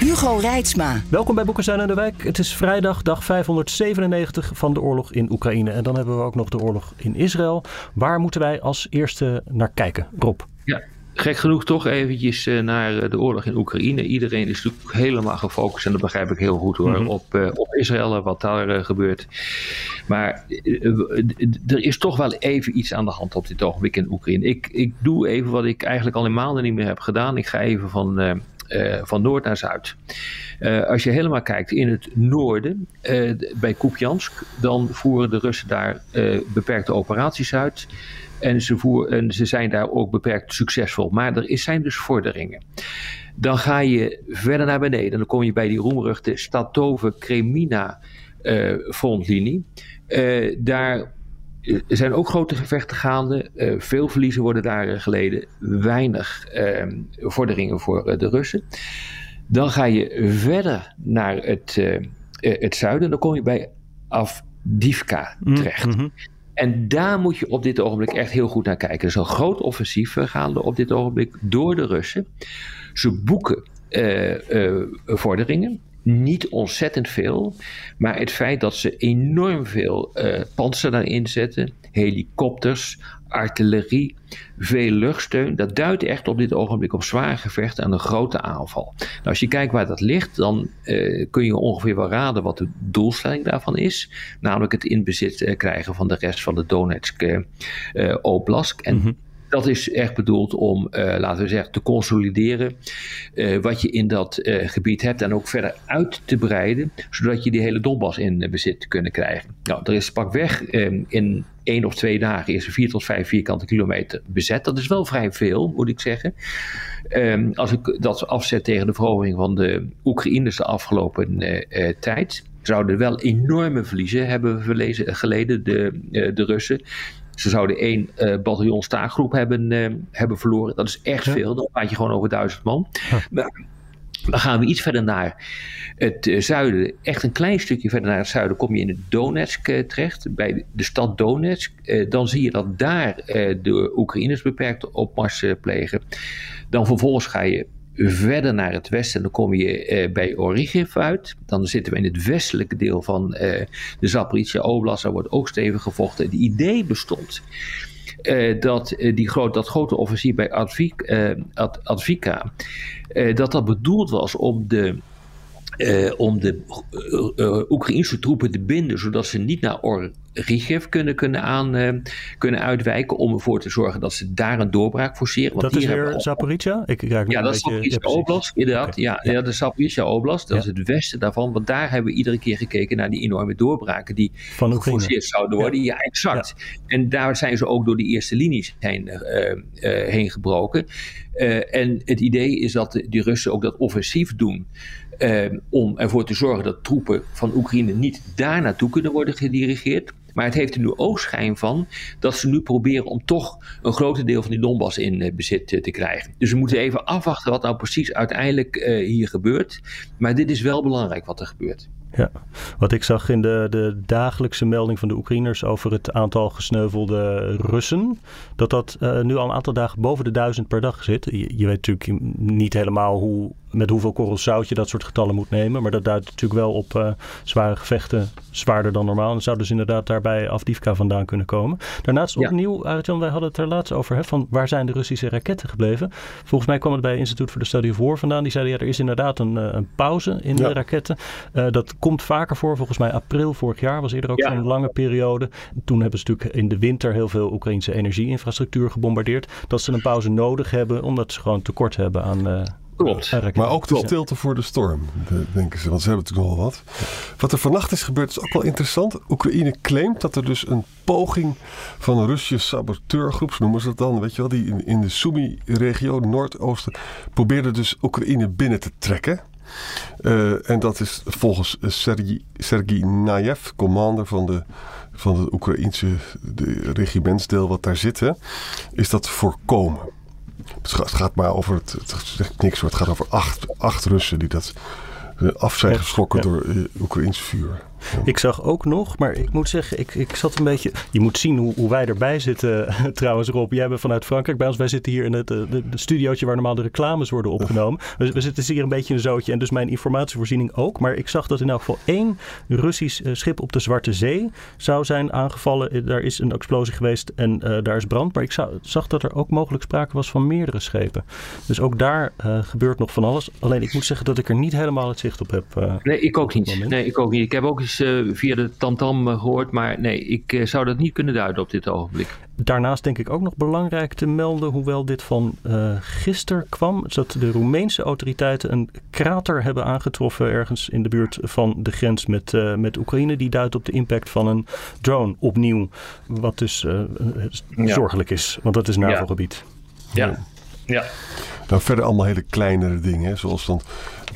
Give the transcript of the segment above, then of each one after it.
Hugo Reitsma. Welkom bij Boekenstein en de Wijk. Het is vrijdag, dag 597 van de oorlog in Oekraïne. En dan hebben we ook nog de oorlog in Israël. Waar moeten wij als eerste naar kijken? Rob. Ja, gek genoeg toch eventjes eh, naar eh, de oorlog in Oekraïne. Iedereen is natuurlijk helemaal gefocust, en dat begrijp ik heel goed hoor, Mhm. op, eh, op Israël en wat daar gebeurt. Maar er is toch wel even iets aan de hand op dit ogenblik in Oekraïne. Ik, ik doe even wat ik eigenlijk al in maanden niet meer heb gedaan. Ik ga even van, eh, van noord naar zuid. Eh, als je helemaal kijkt in het noorden, eh, bij Kupiansk, dan voeren de Russen daar beperkte operaties uit. En ze, voer, en ze zijn daar ook beperkt succesvol. Maar er is, zijn dus vorderingen. Dan ga je verder naar beneden. Dan kom je bij die roemruchte Statove-Kremina eh, frontlinie. Daar eh, zijn ook grote gevechten gaande. Eh, veel verliezen worden daar eh, geleden. Weinig eh, vorderingen voor eh, de Russen. Dan ga je verder naar het, het zuiden. Dan kom je bij Avdivka terecht. Mhm. En daar moet je op dit ogenblik echt heel goed naar kijken. Er is een groot offensief gaande op dit ogenblik door de Russen. Ze boeken vorderingen. Niet ontzettend veel. Maar het feit dat ze enorm veel eh panzer daarin zetten. Helikopters, artillerie, veel luchtsteun. Dat duidt echt op dit ogenblik op zware gevechten en een grote aanval. Nou, als je kijkt waar dat ligt, dan eh, kun je ongeveer wel raden wat de doelstelling daarvan is. Namelijk het inbezit eh, krijgen van de rest van de Donetsk Oblast. En dat is echt bedoeld om, eh, laten we zeggen, te consolideren eh, wat je in dat eh, gebied hebt en ook verder uit te breiden, zodat je die hele Donbass in bezit kunnen krijgen. Nou, er is pakweg eh, in één of twee dagen is er vier tot vijf vierkante kilometer bezet. Dat is wel vrij veel, moet ik zeggen. Ehm, als ik dat afzet tegen de verovering van de Oekraïners de afgelopen tijd, zouden wel enorme verliezen hebben verlezen, geleden, de, de Russen. Ze zouden één eh bataljon staakgroep hebben, eh, hebben verloren. Dat is echt Ja. veel. Dan praat je gewoon over duizend man. Maar dan gaan we iets verder naar het eh, zuiden. Echt een klein stukje verder naar het zuiden kom je in het Donetsk terecht. Bij de stad Donetsk. Dan zie je dat daar de Oekraïners beperkte opmars plegen. Dan vervolgens ga je verder naar het westen. En dan kom je eh, bij Origiv uit. Dan zitten we in het westelijke deel van eh, de Zaporizhia Oblast. Daar wordt ook stevig gevochten. Het idee bestond eh, dat die dat grote offensief bij Advik, Ad- Advika, dat dat bedoeld was om de, om de Oekraïnse troepen te binden, zodat ze niet naar Origiv kunnen, kunnen, aan, eh, kunnen uitwijken, om ervoor te zorgen dat ze daar een doorbraak forceren. Want Dat is die weer al- Zaporizhia? Ik raak ja, dat is Zaporizhia precies. Oblast, inderdaad. Ja, ja, de Zaporizhia Oblast, dat Ja. is het westen daarvan. Want daar hebben we iedere keer gekeken naar die enorme doorbraken die Van geforceerd zouden worden. Ja, exact. En daar zijn ze ook door de eerste linies heen, eh, eh, heen gebroken. En het idee is dat de, die Russen ook dat offensief doen. om ervoor te zorgen dat troepen van Oekraïne niet daar naartoe kunnen worden gedirigeerd. Maar het heeft er nu ook schijn van dat ze nu proberen om toch een groot deel van die Donbass in eh, bezit eh, te krijgen. Dus we moeten even afwachten wat nou precies uiteindelijk eh, hier gebeurt. Maar dit is wel belangrijk wat er gebeurt. Ja, wat ik zag in de, de dagelijkse melding van de Oekraïners over het aantal gesneuvelde Russen, dat dat nu al een aantal dagen boven de duizend per dag zit. Je weet natuurlijk niet helemaal hoe, met hoeveel korrels zout je dat soort getallen moet nemen, maar dat duidt natuurlijk wel op eh, zware gevechten, zwaarder dan normaal. En dat zou dus inderdaad daarbij Afdivka vandaan kunnen komen. Daarnaast Ja. opnieuw, Arjan, wij hadden het er laatst over, hè, van waar zijn de Russische raketten gebleven? Volgens mij kwam het bij Instituut voor de Study of War vandaan. Die zeiden, ja, er is inderdaad een, eh, een pauze in Ja. de raketten. Eh, dat komt vaker voor. Volgens mij april vorig jaar was eerder ook Ja. zo'n lange periode. Toen hebben ze natuurlijk in de winter heel veel Oekraïnse energieinfrastructuur gebombardeerd. Dat ze een pauze nodig hebben omdat ze gewoon tekort hebben aan, Klopt. Maar ook de stilte voor de storm, denken ze. Want ze hebben natuurlijk nog wel wat. Wat er vannacht is gebeurd is ook wel interessant. Oekraïne claimt dat er dus een poging van een Russische saboteurgroep, zo noemen ze dat dan, weet je wel, die in, in de Sumy-regio, Noordoosten, probeerde dus Oekraïne binnen te trekken. Uh, en dat is volgens Sergei, Sergei Naev, commander van de, van het Oekraïense de regimentsdeel wat daar zit, hè, is dat voorkomen. Het gaat maar over, het, het zegt niks het gaat over acht, acht Russen die dat eh, af zijn geschrokken door uh, Oekraïns vuur. Ik zag ook nog, maar ik moet zeggen, ik, ik zat een beetje. Je moet zien hoe, hoe wij erbij zitten, trouwens, Rob. Jij bent vanuit Frankrijk bij ons. Wij zitten hier in het de, de studiootje waar normaal de reclames worden opgenomen. We, we zitten hier een beetje in een zootje en dus mijn informatievoorziening ook. Maar ik zag dat in elk geval één Russisch uh, schip op de Zwarte Zee zou zijn aangevallen. Daar is een explosie geweest en uh, daar is brand. Maar ik zou, zag dat er ook mogelijk sprake was van meerdere schepen. Dus ook daar uh, gebeurt nog van alles. Alleen ik moet zeggen dat ik er niet helemaal het zicht op heb. nee, ik ook niet. Nee, ik ook niet. Ik heb ook eens via de tamtam gehoord. Maar nee, ik zou dat niet kunnen duiden op dit ogenblik. Daarnaast denk ik ook nog belangrijk te melden, hoewel dit van uh, gisteren kwam, dat de Roemeense autoriteiten een krater hebben aangetroffen ergens in de buurt van de grens met, uh, met Oekraïne. Die duidt op de impact van een drone opnieuw, wat dus uh, ja. zorgelijk is, want dat is NAVO-gebied. Ja. ja. ja. Nou, verder allemaal hele kleinere dingen, zoals dan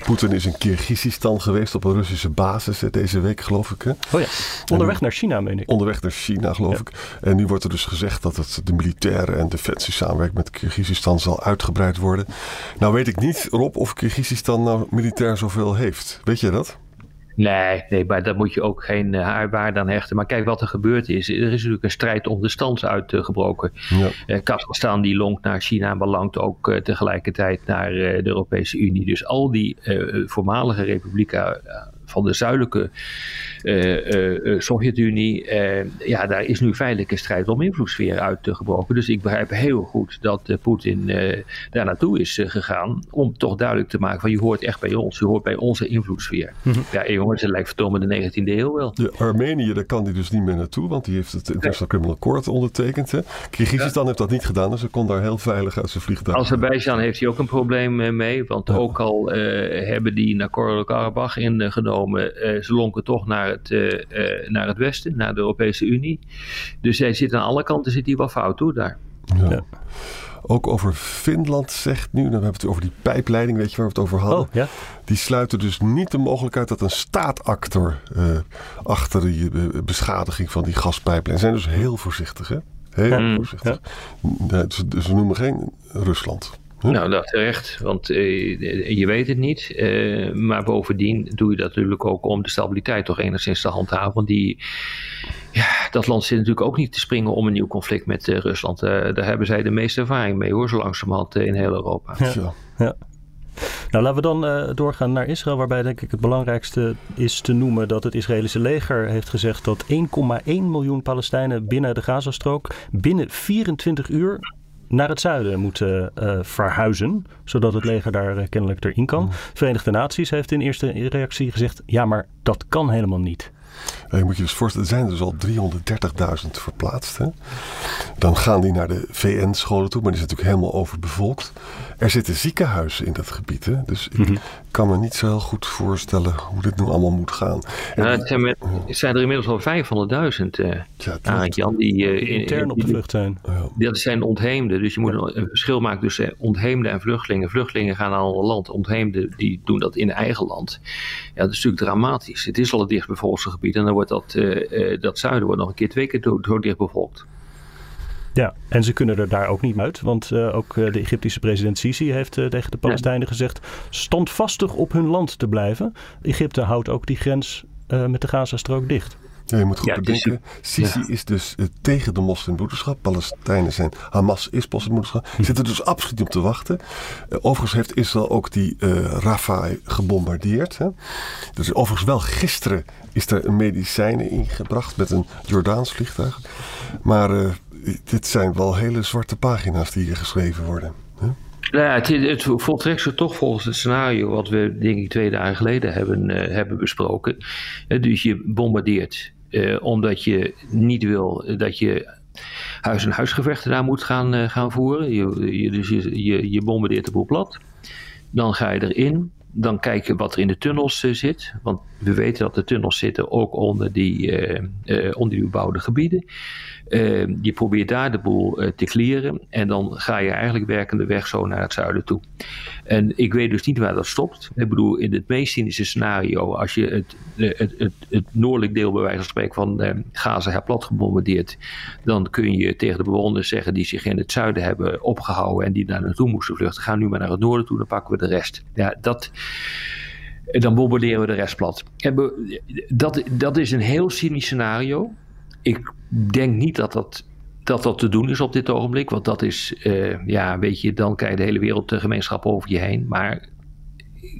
Poetin is in Kirgizistan geweest op een Russische basis deze week, geloof ik. Hè? Oh ja, onderweg naar China, meen ik. Onderweg naar China, geloof ik. En nu wordt er dus gezegd dat het de militaire en defensie samenwerking met Kirgizistan zal uitgebreid worden. Nou weet ik niet, Rob, of Kirgizistan nou militair zoveel heeft. Weet je dat? Nee, nee, maar daar moet je ook geen uh, haarwaarde aan hechten. Maar kijk wat er gebeurd is. Er is natuurlijk een strijd om de stand uitgebroken. Ja. Uh, Kazachstan die longt naar China en belangt ook uh, tegelijkertijd naar de Europese Unie. Dus al die voormalige republieken van de zuidelijke uh, Sovjet-Unie. ja, daar is nu feitelijk een strijd om invloedssfeer uitgebroken. Dus ik begrijp heel goed dat Poetin daar naartoe is gegaan. Om toch duidelijk te maken van je hoort echt bij ons. Je hoort bij onze invloedssfeer. Mm -hmm. Ja, jongens, het lijkt verdomme de 19e eeuw wel. De Armenië, daar kan hij dus niet meer naartoe. Want die heeft het International Criminal Court ondertekend. Hè? Kyrgyzstan ja. heeft dat niet gedaan. Dus ze kon daar heel veilig uit zijn vliegtuig. Azerbeidzjan heeft hij ook een probleem mee. Want ja. ook al hebben die Nagorno-Karabakh ingenomen. Ze lonken toch naar het, uh, uh, naar het westen, naar de Europese Unie. Dus hij zit aan alle kanten zit hij wel fout toe daar. Ja. ja. Ook over Finland zegt nu, dan hebben we het over die pijpleiding, weet je waar we het over hadden. Oh, ja. Die sluiten dus niet de mogelijkheid dat een staatactor uh, achter die beschadiging van die gaspijpleiding. Zijn dus heel voorzichtig, hè? Heel voorzichtig. Ja. Ze noemen geen Rusland. Hm? Nou, dat terecht, want uh, je weet het niet. Uh, maar bovendien doe je dat natuurlijk ook om de stabiliteit toch enigszins te handhaven. Want die, ja, dat land zit natuurlijk ook niet te springen om een nieuw conflict met uh, Rusland. daar hebben zij de meeste ervaring mee hoor, zo langzamerhand in heel Europa. Ja. ja. Nou, laten we dan uh, doorgaan naar Israël, waarbij denk ik het belangrijkste is te noemen dat het Israëlische leger heeft gezegd dat 1,1 miljoen Palestijnen binnen de Gazastrook binnen 24 uur naar het zuiden moeten uh, verhuizen, zodat het leger daar uh, kennelijk erin kan. De Verenigde Naties heeft in eerste reactie gezegd: ja, maar dat kan helemaal niet. Je moet je dus voorstellen, er zijn dus al 330.000 verplaatst. Hè? Dan gaan die naar de VN-scholen toe, maar die zijn natuurlijk helemaal overbevolkt. Er zitten ziekenhuizen in dat gebied. Hè? Dus ik mm-hmm. kan me niet zo heel goed voorstellen hoe dit nu allemaal moet gaan. Het, zijn met, het, zijn er inmiddels al 500.000 uh, ja, Jan, die uh, intern op de vlucht zijn. Die, dat zijn ontheemden. Dus je moet een, een verschil maken tussen ontheemden en vluchtelingen. Vluchtelingen gaan naar een ander land. Ontheemden die doen dat in eigen land. Ja, dat is natuurlijk dramatisch. Het is al het dichtbevolkte gebied en dan wordt dat, uh, dat zuiden wordt nog een keer twee keer zo, zo dicht bevolkt. Ja, en ze kunnen er daar ook niet uit. Want uh, ook de Egyptische president Sisi heeft uh, tegen de Palestijnen ja. gezegd... standvastig op hun land te blijven. Egypte houdt ook die grens met de Gazastrook dicht. Ja, je moet goed ja, bedenken, is, Sisi ja. is dus uh, tegen de moslimbroederschap. Palestijnen zijn, Hamas is moslimbroederschap. Hm. Zit er dus absoluut op te wachten. Uh, overigens heeft Israël ook die uh, Rafah gebombardeerd. Hè? Dus overigens wel gisteren is er medicijnen ingebracht met een Jordaans vliegtuig. Maar dit zijn wel hele zwarte pagina's die hier geschreven worden. Nou het, het voltrekt zich toch volgens het scenario wat we denk ik twee dagen geleden hebben, uh, hebben besproken. Uh, dus je bombardeert uh, omdat je niet wil dat je huis- en huisgevechten daar moet gaan, gaan voeren. Je, je, dus je, je, bombardeert de boel plat. Dan ga je erin. Dan kijk je wat er in de tunnels zit. Want we weten dat de tunnels zitten ook onder die, uh, onder die bebouwde gebieden. je probeert daar de boel te clearen. En dan ga je eigenlijk werkende weg zo naar het zuiden toe. En ik weet dus niet waar dat stopt. Ik bedoel, in het meest cynische scenario, als je het, het, het, het noordelijk deel bij wijze van spreken van Gaza hebt plat gebombardeerd, dan kun je tegen de bewoners zeggen die zich in het zuiden hebben opgehouden en die daar naartoe moesten vluchten, ga nu maar naar het noorden toe, dan pakken we de rest. Ja, dat dan bombarderen we de rest plat. Dat, dat is een heel cynisch scenario. Ik denk niet dat dat, dat dat te doen is op dit ogenblik. Want dat is, uh, ja, weet je, dan krijg je de hele wereld de gemeenschap over je heen. Maar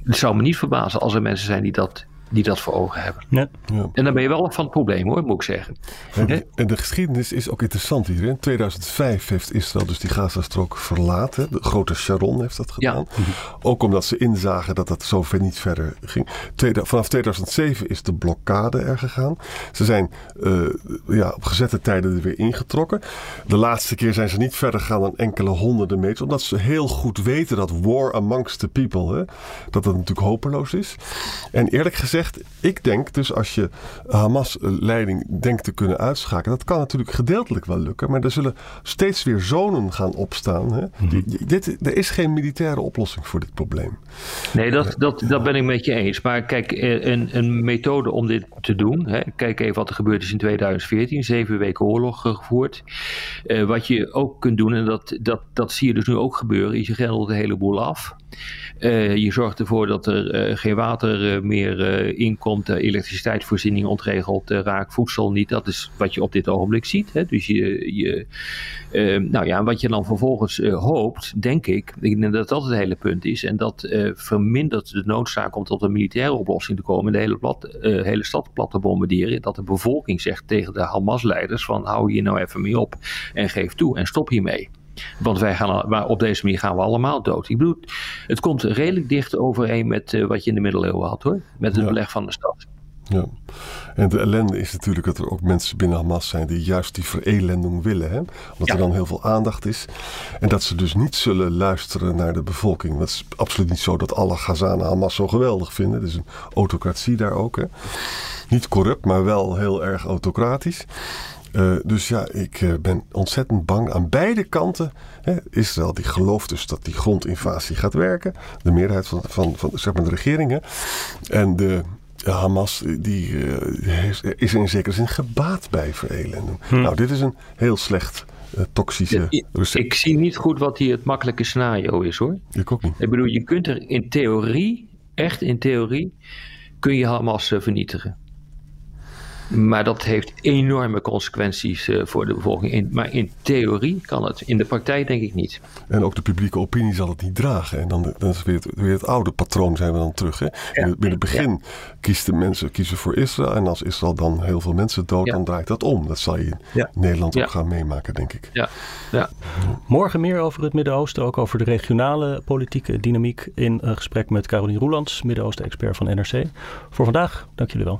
het zou me niet verbazen als er mensen zijn die dat die dat voor ogen hebben. Ja. Ja. En dan ben je wel van het probleem hoor, moet ik zeggen. En, en de geschiedenis is ook interessant hier. In 2005 heeft Israël dus die Gazastrook verlaten. De grote Sharon heeft dat gedaan. Ja. Ook omdat ze inzagen dat dat zover niet verder ging. Tweede, vanaf 2007 is de blokkade er gegaan. Ze zijn uh, ja, op gezette tijden er weer ingetrokken. De laatste keer zijn ze niet verder gegaan dan enkele honderden meters. Omdat ze heel goed weten dat war amongst the people, hè, dat dat natuurlijk hopeloos is. En eerlijk gezegd ik denk dus als je Hamas-leiding denkt te kunnen uitschakelen, dat kan natuurlijk gedeeltelijk wel lukken, maar er zullen steeds weer zonen gaan opstaan. Hè? Mhm. dit, er is geen militaire oplossing voor dit probleem. Nee, dat, dat, dat ben ik met je eens. Maar kijk, eh, een, een methode om dit te doen, hè? kijk even wat er gebeurd is in 2014, zeven weken oorlog gevoerd. Uh, wat je ook kunt doen, en dat, dat, dat zie je dus nu ook gebeuren, is je grendelt een heleboel af. Uh, je zorgt ervoor dat er uh, geen water uh, meer inkomt, de elektriciteitsvoorziening ontregeld raakt, voedsel niet. Dat is wat je op dit ogenblik ziet. Hè. Dus je, je nou ja, wat je dan vervolgens hoopt, denk ik, ik denk dat dat het hele punt is. En dat vermindert de noodzaak om tot een militaire oplossing te komen, de hele, plat, hele stad plat te bombarderen. Dat de bevolking zegt tegen de Hamas-leiders van hou hier nou even mee op en geef toe en stop hiermee. Want wij gaan, maar op deze manier gaan we allemaal dood. Ik bedoel, het komt redelijk dicht overeen met uh, wat je in de middeleeuwen had hoor. Met het beleg van de stad. Ja, en de ellende is natuurlijk dat er ook mensen binnen Hamas zijn die juist die verelending willen. Hè? Omdat ja. er dan heel veel aandacht is. En dat ze dus niet zullen luisteren naar de bevolking. Dat is absoluut niet zo dat alle Gazanen Hamas zo geweldig vinden. Er is een autocratie daar ook. Hè? Niet corrupt, maar wel heel erg autocratisch. Uh, dus ja, ik uh, ben ontzettend bang aan beide kanten. Hè, Israël die gelooft dus dat die grondinvasie gaat werken. De meerderheid van, van, van zeg maar de regeringen. En de Hamas die, uh, is in zekere zin gebaat bij verelending. Hm. Nou, dit is een heel slecht toxische recept. Ik zie niet goed wat hier het makkelijke scenario is hoor. Ik ook niet. Ik bedoel, je kunt er in theorie, echt in theorie, kun je Hamas vernietigen. Maar dat heeft enorme consequenties uh, voor de bevolking. In, maar in theorie kan het. In de praktijk denk ik niet. En ook de publieke opinie zal het niet dragen. En dan, dan is weer het, weer het oude patroon zijn we dan terug. Hè? in, het, in het begin ja. kiezen mensen kiezen voor Israël. En als Israël dan heel veel mensen dood, dan draait dat om. Dat zal je in Nederland ook gaan meemaken, denk ik. Ja. Ja. Morgen meer over het Midden-Oosten. Ook over de regionale politieke dynamiek. In een gesprek met Caroline Roelands, Midden-Oosten-expert van NRC. Voor vandaag, dank jullie wel.